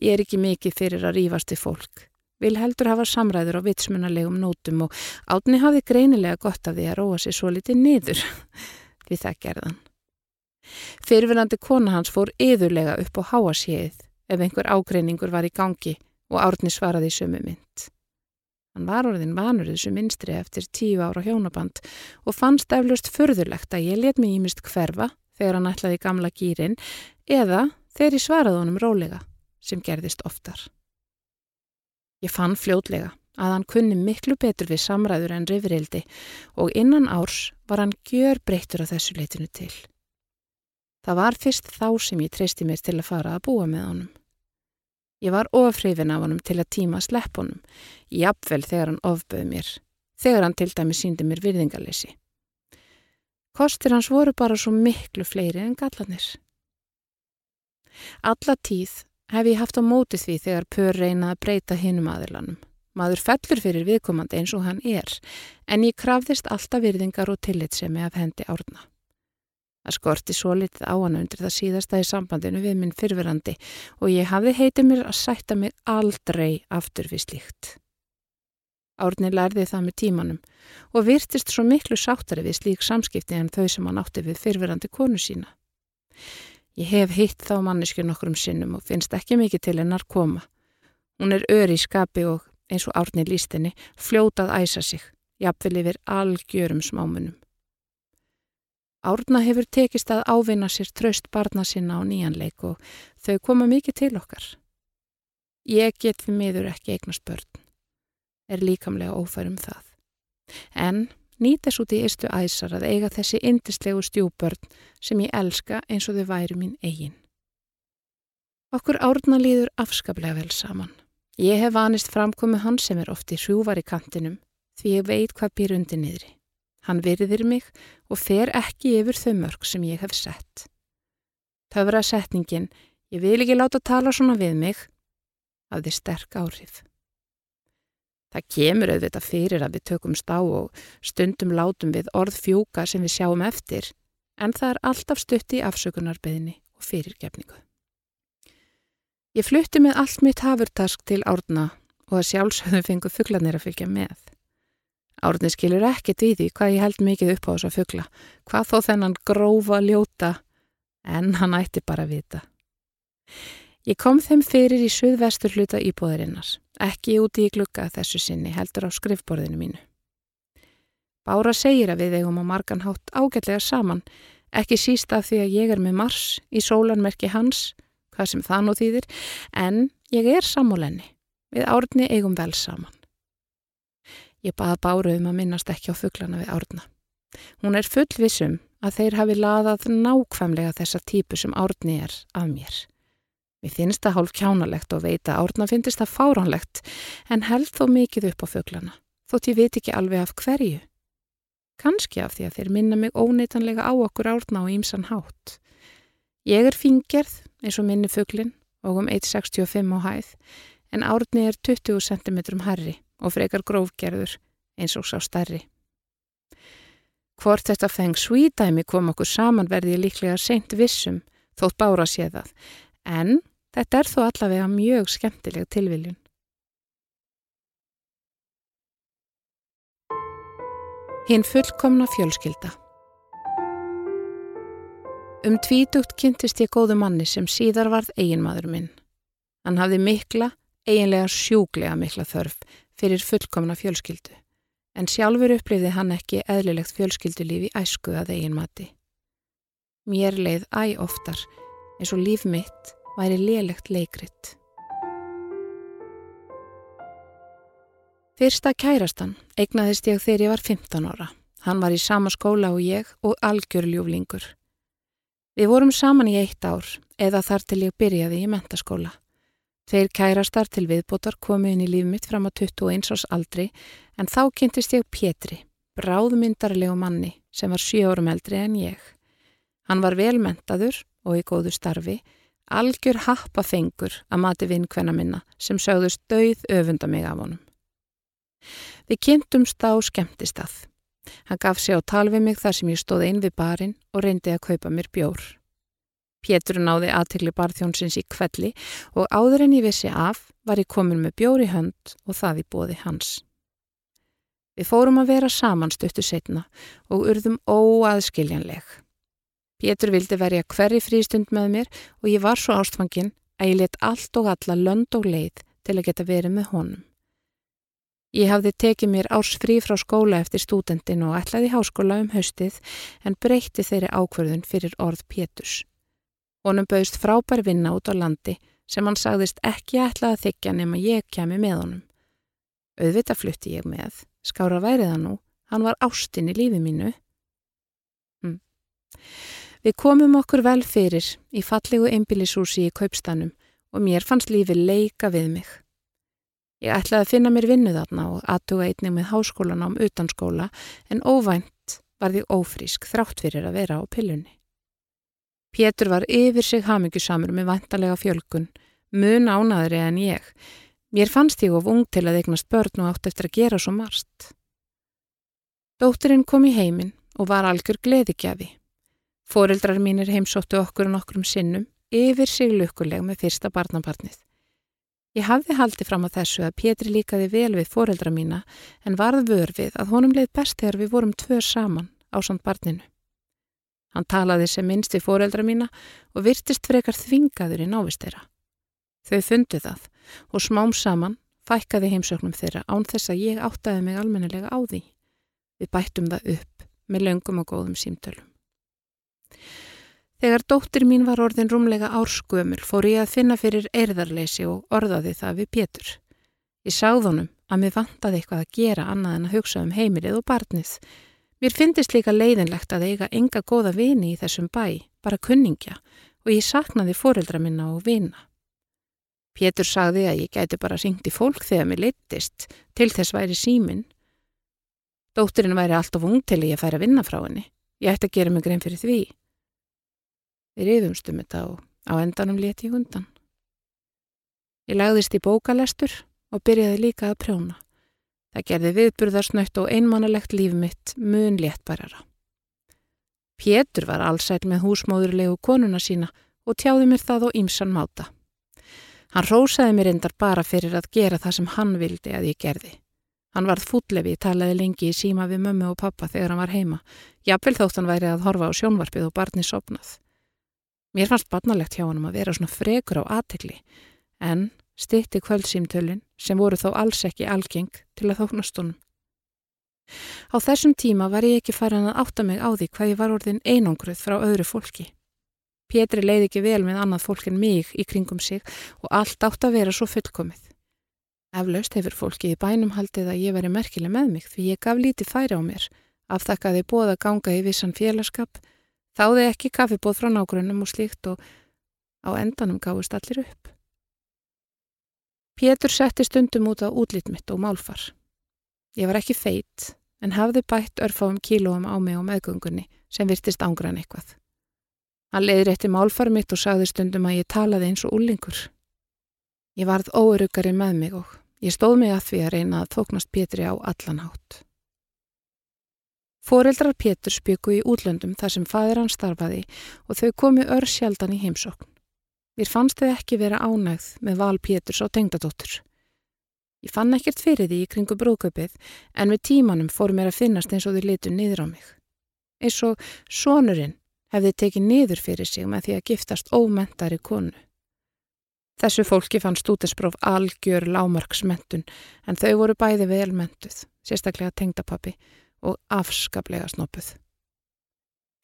Ég er ekki mikið fyrir að rýfast við fólk. Vil heldur hafa samræður á vitsmunalegum nótum og átni hafði greinilega gott af því að róa sér svo litið niður. Við það gerðan. Fyrirverandi kona hans fór yðurlega upp á háasíðið ef einhver ágreiningur var í gangi og árni svaraði í sömu mynd. Hann var orðin vanur þessu minstri eftir tíu ára hjónaband og fannst eflust förðurlegt að ég let mig ímist hverfa þegar hann ætlaði gamla gýrin eða þegar ég svaraði honum rólega sem gerðist oftar. Ég fann fljótlega að hann kunni miklu betur við samræður en rifrildi og innan árs var hann gjör breyttur á þessu leitinu til. Það var fyrst þá sem ég treysti mér til að fara að búa með honum. Ég var ofrifin af honum til að tíma slepp honum, jafnvel þegar hann ofböð mér, þegar hann til dæmi síndi mér virðingalessi. Kostir hans voru bara svo miklu fleiri en gallanir. Alla tíð hef ég haft á móti því þegar pör reyna að breyta hinum aðilanum. Maður fellur fyrir viðkomandi eins og hann er, en ég krafðist alltaf virðingar og tillitsemi af hendi árna. Það skorti svo litið á hann undir það síðasta í sambandinu við minn fyrfirandi og ég hafði heitið mér að sætta mig aldrei aftur við slíkt. Árni lærði það með tímanum og virtist svo miklu sáttari við slík samskipti en þau sem hann átti við fyrfirandi konu sína. Ég hef hitt þá mannesku nokkrum sinnum og finnst ekki mikið til hennar koma. Hún er öri í skapi og eins og Árni lístinni fljótað æsa sig, jafnvel yfir algjörum smámunum. Árna hefur tekist að ávinna sér tröst barna sinna á nýjanleik og þau koma mikið til okkar. Ég get við miður ekki eignast börn, er líkamlega ófærum það. En nýtes út í eistu æsar að eiga þessi indislegu stjúbörn sem ég elska eins og þau væri mín eigin. Okkur árna líður afskaplega vel saman. Ég hef vanist framkomi hans sem er oft í hrjúvar í kantinum því ég veit hvað býr undir niðri. Hann virðir mig og fer ekki yfir þau mörg sem ég hef sett. Töfra setningin, ég vil ekki láta tala svona við mig, hafði sterk áhrif. Það kemur auðvitað fyrir að við tökum stá og stundum látum við orð fjúka sem við sjáum eftir, en það er alltaf stutt í afsökunarbeðinni og fyrirgefningu. Ég flutti með allt mitt hafurtask til árna og að sjálfsögðum fengu fugglanir að fylgja með. Árni skilur ekkert í því hvað ég held mikið upp á þess að fuggla, hvað þó þennan grófa ljóta, en hann ætti bara að vita. Ég kom þeim fyrir í suðvestur hluta íbúðarinnar, ekki úti í glugga þessu sinni heldur á skrifborðinu mínu. Bára segir að við eigum á margan hátt ágætlega saman, ekki síst af því að ég er með mars í sólanmerki hans, hvað sem það nú þýðir, en ég er samúlenni, við árni eigum vel saman. Ég baða Báru um að minnast ekki á fugglana við árna. Hún er fullvisum að þeir hafi laðað nákvæmlega þessa típu sem árni er af mér. Mér finnst það hálf kjánalegt og veit að árna finnst það fáránlegt en held þó mikið upp á fugglana, þótt ég veit ekki alveg af hverju. Kanski af því að þeir minna mig óneitanlega á okkur árna og ímsan hátt. Ég er fingerð eins og minni fugglin og um 1,65 á hæð en árni er 20 cm herri og frekar grófgerður eins og sá starri. Hvort þetta feng svídæmi kom okkur saman verði líklega seint vissum þótt bára sé það, en þetta er þó allavega mjög skemmtileg tilviljun. Hinn fullkomna fjölskylda Um tvítugt kynntist ég góðu manni sem síðar varð eiginmaður minn. Hann hafði mikla, eiginlega sjúglega mikla þörf fyrir fullkomna fjölskyldu, en sjálfur upplifði hann ekki eðlilegt fjölskyldulífi æsku að eigin mati. Mér leið æg oftar eins og líf mitt væri lélegt leikritt. Fyrsta kærastan eignaðist ég þegar ég var 15 ára. Hann var í sama skóla og ég og algjör ljúflingur. Við vorum saman í eitt ár eða þar til ég byrjaði í mentaskóla. Þeir kærastar til viðbótar komu inn í líf mitt fram á 21 ás aldri en þá kynntist ég Pétri, bráðmyndarlegu manni sem var 7 árum eldri en ég. Hann var velmentaður og í góðu starfi, algjör happafengur að mati vinkvenna minna sem sögðust dauð öfunda mig af honum. Við kynntumst á skemmtistað. Hann gaf sig á tal við mig þar sem ég stóð einn við barinn og reyndi að kaupa mér bjór. Pétur náði aðtegli barþjónsins í kvelli og áður en ég vissi af var ég komin með bjóri hönd og það í bóði hans. Við fórum að vera saman stuttu setna og urðum óaðskiljanleg. Pétur vildi verja hverri frístund með mér og ég var svo ástfangin að ég let allt og alla lönd og leið til að geta verið með honum. Ég hafði tekið mér árs frí frá skóla eftir stúdendin og ætlaði háskóla um haustið en breytti þeirri ákverðun fyrir orð Péturs. Honum bauðst frábær vinna út á landi sem hann sagðist ekki ætla að þykja nema ég kemi með honum. Auðvita flutti ég með, skára væriða nú, hann var ástinn í lífi mínu. Hm. Við komum okkur vel fyrir í fallegu einbílisúsi í kaupstanum og mér fannst lífi leika við mig. Ég ætlaði að finna mér vinnu þarna og aðtuga einnig með háskólan ám utanskóla en óvænt var því ófrísk þrátt fyrir að vera á pillunni. Pétur var yfir sig hamingjusamur með vantarlega fjölkun, mun ánaðri en ég. Mér fannst ég of ung til að eignast börn og átt eftir að gera svo marst. Dótturinn kom í heiminn og var algjör gleðigjafi. Fóreldrar mínir heimsóttu okkur og nokkrum sinnum yfir sig lukkuleg með fyrsta barnabarnið. Ég hafði haldið fram á þessu að Pétri líkaði vel við fóreldra mína en varð vörfið að honum leið best þegar við vorum tvör saman á samt barninu. Hann talaði sem minnst við fóreldra mína og virtist frekar þvingaður í návist þeirra. Þau fundu það og smám saman fækkaði heimsöknum þeirra án þess að ég áttaði mig almennelega á því. Við bættum það upp með löngum og góðum símtölum. Þegar dóttir mín var orðin rúmlega árskuömmur fór ég að finna fyrir erðarleysi og orðaði það við Pétur. Ég sáð honum að mér vantaði eitthvað að gera annað en að hugsa um heimilið og barnið Mér finnist líka leiðinlegt að eiga enga góða vini í þessum bæ, bara kunningja, og ég saknaði fóreldra minna og vina. Pétur sagði að ég gæti bara ringt í fólk þegar mér leittist, til þess væri símin. Dótturinn væri alltaf ung til ég að færa vinna frá henni. Ég ætti að gera mig grein fyrir því. Við reyðumstum þetta og á endanum leti ég undan. Ég lagðist í bókalestur og byrjaði líka að prjóna. Það gerði viðburðarsnöytt og einmannalegt líf mitt mun léttbærara. Pétur var allsæl með húsmóðurlegu konuna sína og tjáði mér það á ímsan máta. Hann rósaði mér endar bara fyrir að gera það sem hann vildi að ég gerði. Hann varð fútlefi, talaði lengi í síma við mömmu og pappa þegar hann var heima. Jafnvel þótt hann væri að horfa á sjónvarpið og barni sopnað. Mér fannst barnalegt hjá hann að vera svona frekur á aðtegli en stitti kvöldsýmtölin sem voru þó alls ekki algeng til að þóknast honum. Á þessum tíma var ég ekki farin að átta mig á því hvað ég var orðin einangruð frá öðru fólki. Pétri leiði ekki vel með annað fólk en mig í kringum sig og allt átt að vera svo fullkomið. Eflaust hefur fólki í bænum haldið að ég veri merkileg með mig því ég gaf lítið færi á mér, aftakkaði bóða ganga í vissan félagskap, þáði ekki kaffibóð frá nágrunum og slíkt og á endanum gáist allir upp. Pétur setti stundum út á útlýtt mitt og málfar. Ég var ekki feitt en hafði bætt örfáum kílóum á mig á meðgöngunni sem virtist ángran eitthvað. Hann leiði rétti málfar mitt og sagði stundum að ég talaði eins og úlingur. Ég varð óerugari með mig og ég stóð mig að því að reyna að þóknast Pétri á allan hátt. Fóreldrar Pétur spjöku í útlöndum þar sem fadir hann starfaði og þau komi ör sjaldan í heimsókn. Mér fannst þau ekki vera ánægð með val Péturs á tengdadóttur. Ég fann ekkert fyrir því í kringu brúköpið en við tímanum fór mér að finnast eins og þau litu niður á mig. Eins og sonurinn hefði tekið niður fyrir sig með því að giftast ómentari konu. Þessu fólki fann stútespróf algjör lámarksmentun en þau voru bæði velmentuð, sérstaklega tengdapappi og afskaplega snoppuð.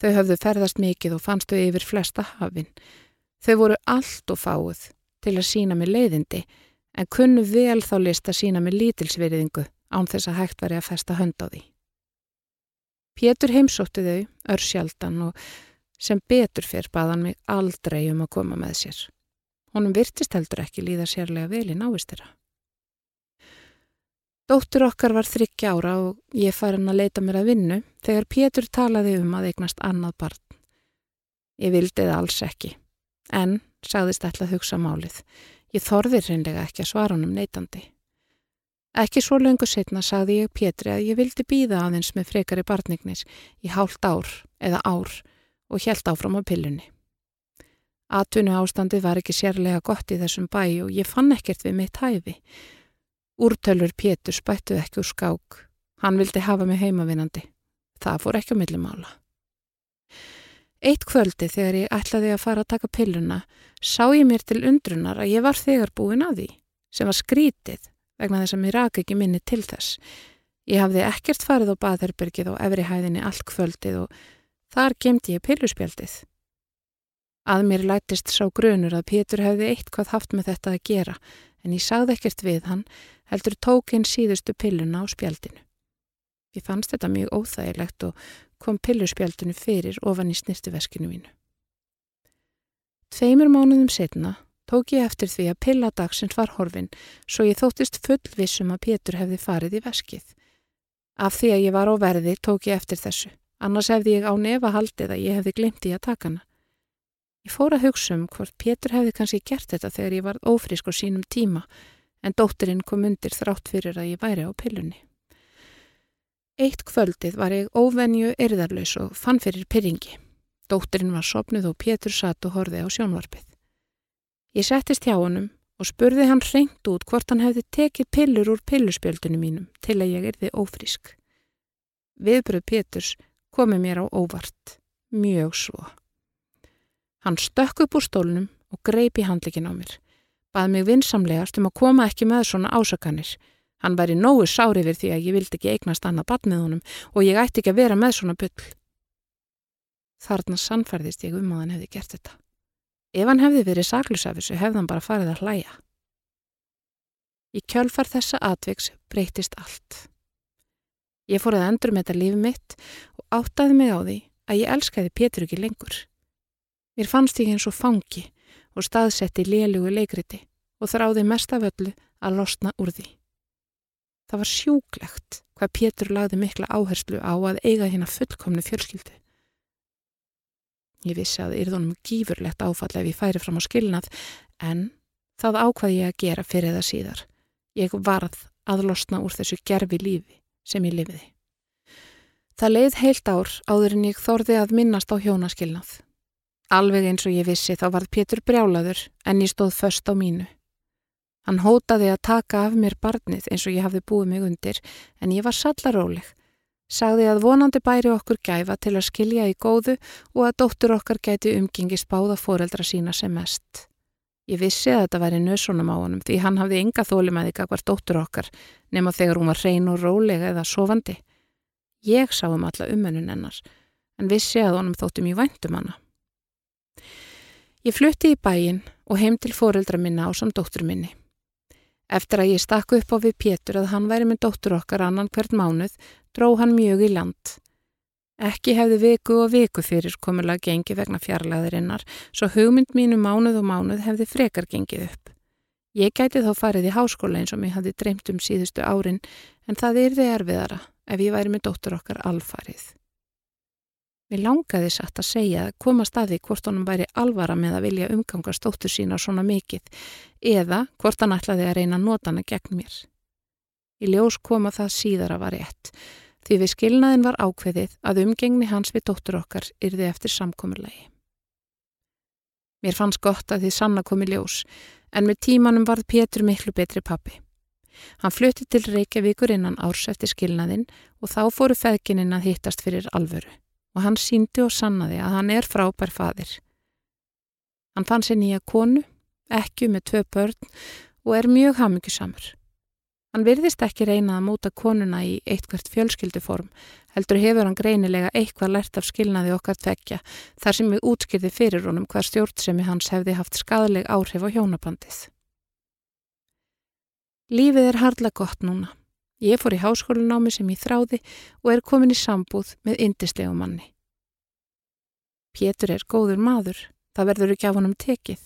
Þau höfðu ferðast mikið og fannst þau yfir flesta hafinn Þau voru allt og fáið til að sína mig leiðindi en kunnu vel þá list að sína mig lítilsveriðingu án þess að hægt væri að festa hönd á því. Pétur heimsótti þau, örsjaldan og sem betur fyrr baðan mig aldrei um að koma með sér. Honum virtist heldur ekki líða sérlega vel í návistira. Dóttur okkar var þryggja ára og ég farin að leita mér að vinnu þegar Pétur talaði um að eignast annað barn. Ég vildi það alls ekki, en sagðist ætla að hugsa málið. Ég þorðir reynlega ekki að svara honum neytandi. Ekki svo löngu setna sagði ég Pétri að ég vildi býða aðeins með frekari barnignir í hálft ár eða ár og helt áfram á pillunni. Atvinnu ástandi var ekki sérlega gott í þessum bæ og ég fann ekkert við mitt hæfi. Úrtölur Pétur spættu ekki úr skák. Hann vildi hafa mig heimavinandi. Það fór ekki á millimála. Eitt kvöldi þegar ég ætlaði að fara að taka pilluna sá ég mér til undrunar að ég var þegar búin að því sem var skrítið vegna þess að mér raka ekki minni til þess. Ég hafði ekkert farið á baðherbergið og efri hæðinni allt kvöldið og þar gemdi ég pilluspjaldið. Að mér lætist sá grunur að Pétur hefði eitthvað haft með þetta að gera en ég sagði ekkert við hann heldur tók hinn síðustu pilluna á spjaldinu. Ég fannst þetta mjög óþægilegt og kom pilluspjaldinu fyrir ofan í snirtuveskinu mínu. Tveimur mánuðum setna tók ég eftir því að pilladagsins var horfin svo ég þóttist fullvissum að Pétur hefði farið í veskið. Af því að ég var á verði tók ég eftir þessu, annars hefði ég á nefa haldið að ég hefði glimt í að taka hana. Ég fór að hugsa um hvort Pétur hefði kannski gert þetta þegar ég var ófrísk á sínum tíma en dótturinn kom undir þrátt fyrir að ég væri á pillunni. Eitt kvöldið var ég óvenju erðarlaus og fann fyrir pyrringi. Dótturinn var sopnuð og Pétur satt og horfið á sjónvarpið. Ég settist hjá honum og spurði hann reynd út hvort hann hefði tekið pillur úr pilluspjöldunum mínum til að ég erði ófrísk. Viðbröð Péturs komi mér á óvart, mjög svo. Hann stökk upp úr stólnum og greip í handlikin á mér. Bað mig vinsamlegast um að koma ekki með svona ásakanir. Hann væri nógu sári við því að ég vildi ekki eignast annað bann með honum og ég ætti ekki að vera með svona byll. Þarna sannfærðist ég um að hann hefði gert þetta. Ef hann hefði verið saklusafissu hefði hann bara farið að hlæja. Í kjölfar þessa atviks breytist allt. Ég fór að endur með þetta lífi mitt og áttaði mig á því að ég elskaði Pétur ekki lengur. Mér fannst ég eins og fangi og staðsetti lélugu leikriti og þráði mest af öllu að losna úr því. Það var sjúklegt hvað Pétur lagði mikla áherslu á að eiga hérna fullkomnu fjölskyldu. Ég vissi að yrðunum gífurlegt áfall ef ég færi fram á skilnað en það ákvaði ég að gera fyrir það síðar. Ég varð að losna úr þessu gerfi lífi sem ég lifiði. Það leið heilt ár áður en ég þorði að minnast á hjónaskilnað. Alveg eins og ég vissi þá varð Pétur brjálaður en ég stóð först á mínu. Hann hótaði að taka af mér barnið eins og ég hafði búið mig undir en ég var sallaróleg sagði að vonandi bæri okkur gæfa til að skilja í góðu og að dóttur okkar gæti umgengist báða foreldra sína sem mest. Ég vissi að þetta væri nösunum á honum því hann hafði ynga þólimæði kakvar dóttur okkar nema þegar hún var hrein og rólega eða sofandi. Ég sá um alla umönnun hennar en vissi að honum þóttum ég væntum hana. Ég flutti í bæin og heim til foreldra minna á sam dóttur minni. Eftir að ég stakku upp á við Pétur að hann væri með dóttur okkar annan hvert mánuð dró hann mjög í land. Ekki hefði viku og viku fyrir komulega gengi vegna fjarlæðirinnar, svo hugmynd mínu mánuð og mánuð hefði frekar gengið upp. Ég gæti þá farið í háskóla eins og mér hafði dreymt um síðustu árin, en það yrði erfiðara ef ég væri með dóttur okkar alfarið. Mér langaði satt að segja að koma staði hvort honum væri alvara með að vilja umgangast dóttur sína svona mikill, eða hvort hann ætlaði að reyna að nota hana gegn mér. Í ljós koma það síðara var rétt, því við skilnaðin var ákveðið að umgengni hans við dóttur okkar yrði eftir samkomurlegi. Mér fannst gott að því sanna komi ljós, en með tímanum varð Pétur miklu betri pappi. Hann flutti til Reykjavíkur innan árs eftir skilnaðin og þá fóru feðgininn að hittast fyrir alvöru og hann síndi og sannaði að hann er frábær fadir. Hann fann sér nýja konu, ekki með tvö börn og er mjög hafmyggjusamur. Hann virðist ekki reyna að móta konuna í eitthvert fjölskylduform, heldur hefur hann greinilega eitthvað lært af skilnaði okkar tvekja, þar sem við útskýrði fyrir honum hver stjórnsemi hans hefði haft skadaleg áhrif á hjónabandið. Lífið er hardla gott núna. Ég fór í háskólunámi sem ég þráði og er komin í sambúð með indislegu manni. Pétur er góður maður, það verður ekki af honum tekið.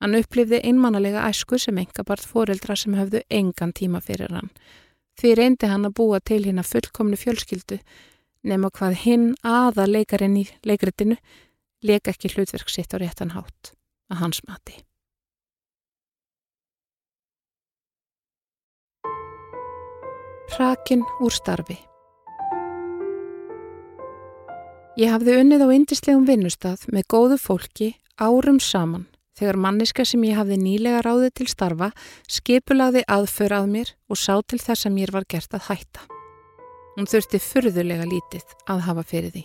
Hann upplifði einmannalega æsku sem engabart foreldra sem höfðu engan tíma fyrir hann. Því reyndi hann að búa til hinn að fullkomnu fjölskyldu nema hvað hinn aða leikarinn í leikritinu leika ekki hlutverk sitt á réttan hátt að hans mati. Hrakin úr starfi Ég hafði unnið á indislegum vinnustad með góðu fólki árum saman þegar manniska sem ég hafði nýlega ráðið til starfa skipulaði aðför að mér og sá til þess að mér var gert að hætta. Hún þurfti furðulega lítið að hafa fyrir því.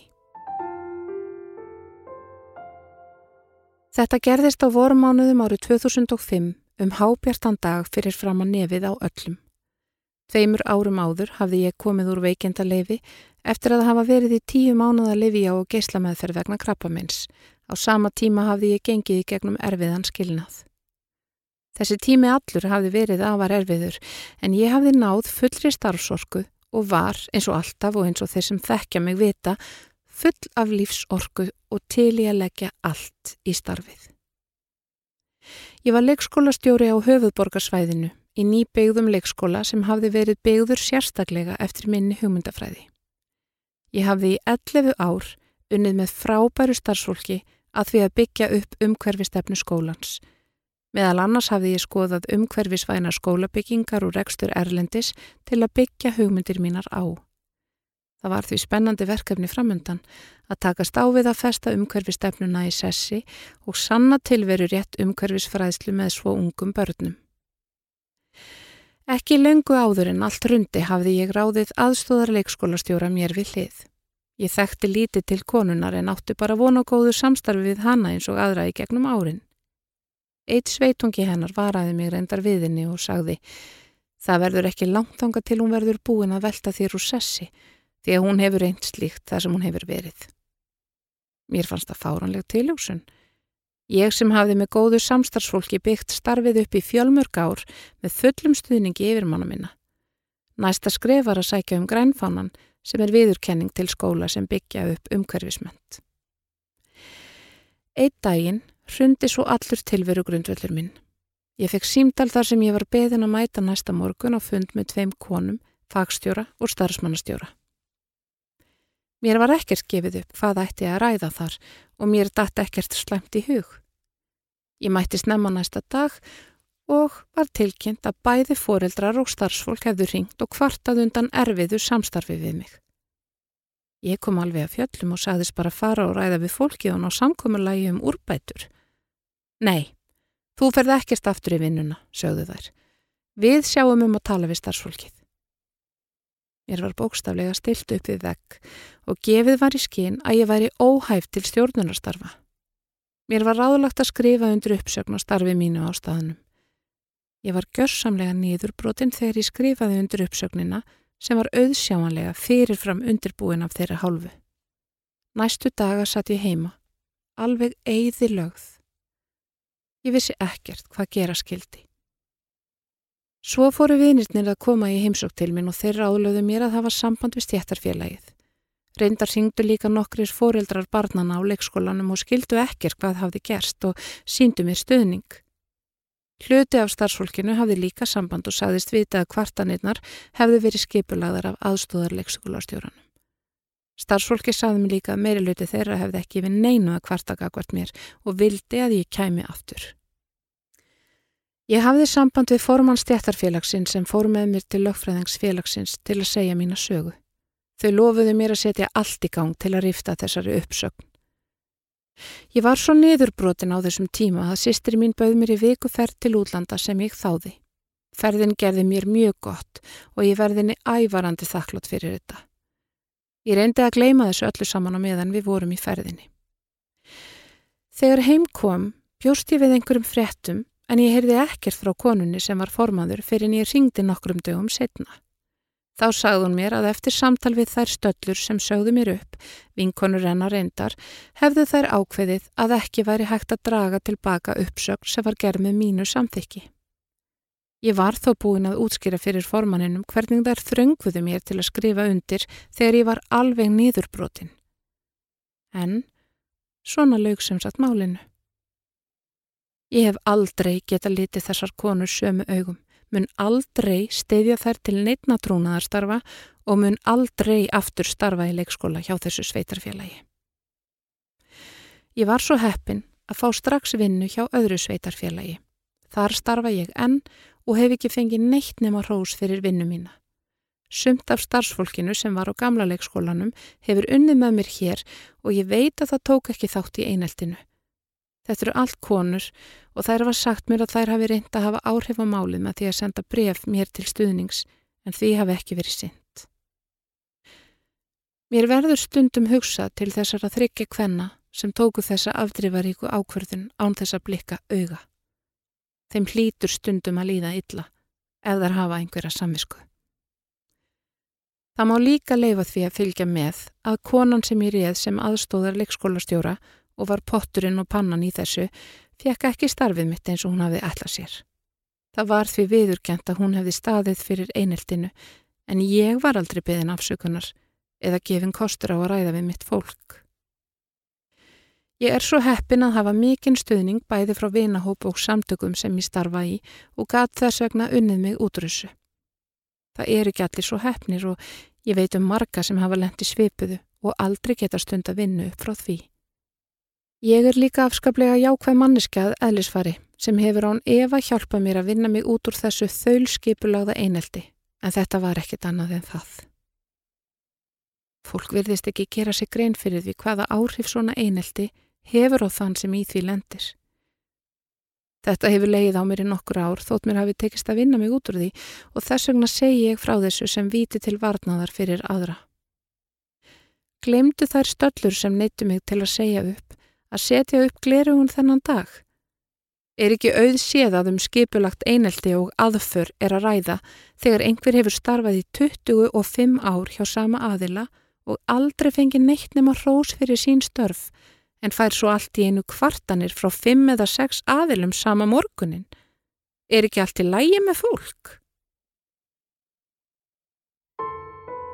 Þetta gerðist á vorumánuðum árið 2005 um hábjartan dag fyrir fram að nefið á öllum. Tveimur árum áður hafði ég komið úr veikindaleifi eftir að hafa verið í tíu mánuða lifi á geislameðferð vegna krabbamins. Á sama tíma hafði ég gengið í gegnum erfiðan skilnað. Þessi tími allur hafði verið afar erfiður en ég hafði náð fullri starfsorku og var eins og alltaf og eins og þeir sem þekkja mig vita full af lífsorku og til ég að leggja allt í starfið. Ég var leikskólastjóri á höfuðborgarsvæðinu í nýbyggðum leikskóla sem hafði verið byggður sérstaklega eftir minni hugmyndafræði. Ég hafði í 11 ár unnið með frábæru starfsfólki að því að byggja upp umhverfistefnu skólans. Meðal annars hafði ég skoðað umhverfisvæna skólabyggingar og rekstur erlendis til að byggja hugmyndir mínar á. Það var því spennandi verkefni framöndan að takast á við að festa umhverfistefnuna í sessi og sanna tilveru rétt umhverfisfræðslu með svo ungum börnum. Ekki lengu áður en allt rundi hafði ég ráðið aðstóðar leikskólastjóra mér við hlið. Ég þekkti lítið til konunar en átti bara vona góðu samstarfi við hana eins og aðra í gegnum árin. Eitt sveitungi hennar varaði mig reyndar viðinni og sagði Það verður ekki langt ánga til hún verður búin að velta þér úr sessi því að hún hefur einn slíkt þar sem hún hefur verið. Mér fannst það fáranleg tiljósun. Ég sem hafði með góðu samstarfsfólki byggt starfið upp í fjölmörg ár með fullum stuðningi yfirmanna minna. Næsta skref var að sækja um grænfánan sem er viðurkenning til skóla sem byggja upp umhverfismönd. Eitt daginn hrundi svo allur tilveru grundvöldur minn. Ég fekk símdal þar sem ég var beðin að mæta næsta morgun á fund með tveim konum, fagstjóra og starfsmannastjóra. Mér var ekkert gefið upp hvað ætti að ræða þar og mér dætt ekkert slæmt í hug. Ég mætti snemma næsta dag og var tilkynnt að bæði foreldrar og starfsfólk hefðu ringt og kvartað undan erfiðu samstarfi við mig. Ég kom alveg að fjöllum og sagðist bara fara og ræða við fólki og ná samkommulagi um úrbætur. Nei, þú ferð ekkert aftur í vinnuna, sögðu þær. Við sjáum um að tala við starfsfólkið. Mér var bókstaflega stilt upp við vegg og gefið var í skinn að ég væri óhæft til stjórnunarstarfa. Mér var ráðlagt að skrifa undir uppsögn og starfi mínu á staðnum. Ég var gjörsamlega nýðurbrotinn þegar ég skrifaði undir uppsögnina sem var auðsjámanlega fyrirfram undirbúin af þeirra hálfu. Næstu daga satt ég heima, alveg eigði lögð. Ég vissi ekkert hvað gera skildi. Svo fóru vinirnir að koma í heimsók til minn og þeirra álöðu mér að hafa samband við stjættarfélagið. Reyndar syngdu líka nokkrir foreldrar barnana á leikskólanum og skildu ekkert hvað hafði gerst og síndu mér stöðning. Hluti af starfsfólkinu hafði líka samband og sagðist vita að kvartanirnar hefði verið skipulagðar af aðstóðar leikskólastjóranum. Starfsfólki sagði mér líka að meiri hluti þeirra hefði ekki við neinu að kvartaka hvert mér og vildi að ég kæmi aftur. Ég hafði samband við formann stjættarfélagsins sem fór með mér til lögfræðingsfélagsins til að segja mína sögu. Þau lofuðu mér að setja allt í gang til að rifta þessari uppsögn. Ég var svo niðurbrotin á þessum tíma að sýstri mín bauð mér í viku ferð til útlanda sem ég þáði. Ferðin gerði mér mjög gott og ég verðinni ævarandi þakklátt fyrir þetta. Ég reyndi að gleima þessu öllu saman á meðan við vorum í ferðinni. Þegar heim kom, bjóst ég við einhverjum fréttum en ég heyrði ekkert frá konunni sem var formaður fyrir en ég ringdi nokkrum dögum setna. Þá sagði hún mér að eftir samtal við þær stöllur sem sögðu mér upp, vinkonur enna reyndar, hefðu þær ákveðið að ekki væri hægt að draga tilbaka uppsögn sem var gerð með mínu samþykki. Ég var þó búin að útskýra fyrir formanninum hvernig þær þröngvuðu mér til að skrifa undir þegar ég var alveg nýðurbrotin. En svona lög sem satt málinu. Ég hef aldrei geta litið þessar konur sömu augum, mun aldrei steyðja þær til neitna trúnaðarstarfa og mun aldrei aftur starfa í leikskóla hjá þessu sveitarfélagi. Ég var svo heppin að fá strax vinnu hjá öðru sveitarfélagi. Þar starfa ég enn og hef ekki fengið neitt nema hrós fyrir vinnu mína. Sumt af starfsfólkinu sem var á gamla leikskólanum hefur unnið með mér hér og ég veit að það tók ekki þátt í eineltinu. Þetta eru allt konur og þær var sagt mér að þær hafi reynd að hafa áhrif á málið með því að senda bref mér til stuðnings en því hafi ekki verið sint. Mér verður stundum hugsað til þessara þryggja kvenna sem tóku þessa afdrifaríku ákverðun án þessa blikka auga. Þeim hlítur stundum að líða illa ef þar hafa einhverja samvisku. Það má líka leifa því að fylgja með að konan sem ég réð sem aðstóðar leikskólastjóra og var potturinn og pannan í þessu fekk ekki starfið mitt eins og hún hafði ætlað sér. Það var því viðurkjent að hún hefði staðið fyrir eineltinu en ég var aldrei beðin afsökunar eða gefin kostur á að ræða við mitt fólk. Ég er svo heppin að hafa mikinn stuðning bæði frá vinahóp og samtökum sem ég starfa í og gat þess vegna unnið mig útrussu. Það eru ekki allir svo heppnir og ég veit um marga sem hafa lendi svipuðu og aldrei geta stund að vinna upp frá því. Ég er líka afskaplega jákvæð manneskjað eðlisfari sem hefur án Eva hjálpað mér að vinna mig út úr þessu þaulskipulagða eineldi en þetta var ekkit annað en það. Fólk virðist ekki gera sig grein fyrir því hvaða áhrif svona eineldi hefur á þann sem í því lendir. Þetta hefur leið á mér í nokkur ár þótt mér hafi tekist að vinna mig út úr því og þess vegna segi ég frá þessu sem viti til varnaðar fyrir aðra. Glemdu þær stöllur sem neittu mig til að segja upp að setja upp glerugun þennan dag? Er ekki auð séðað um skipulagt einelti og aðför er að ræða þegar einhver hefur starfað í 25 ár hjá sama aðila og aldrei fengi neitt nema hrós fyrir sín störf en fær svo allt í einu kvartanir frá fimm eða sex aðilum sama morgunin. Er ekki allt í lægi með fólk?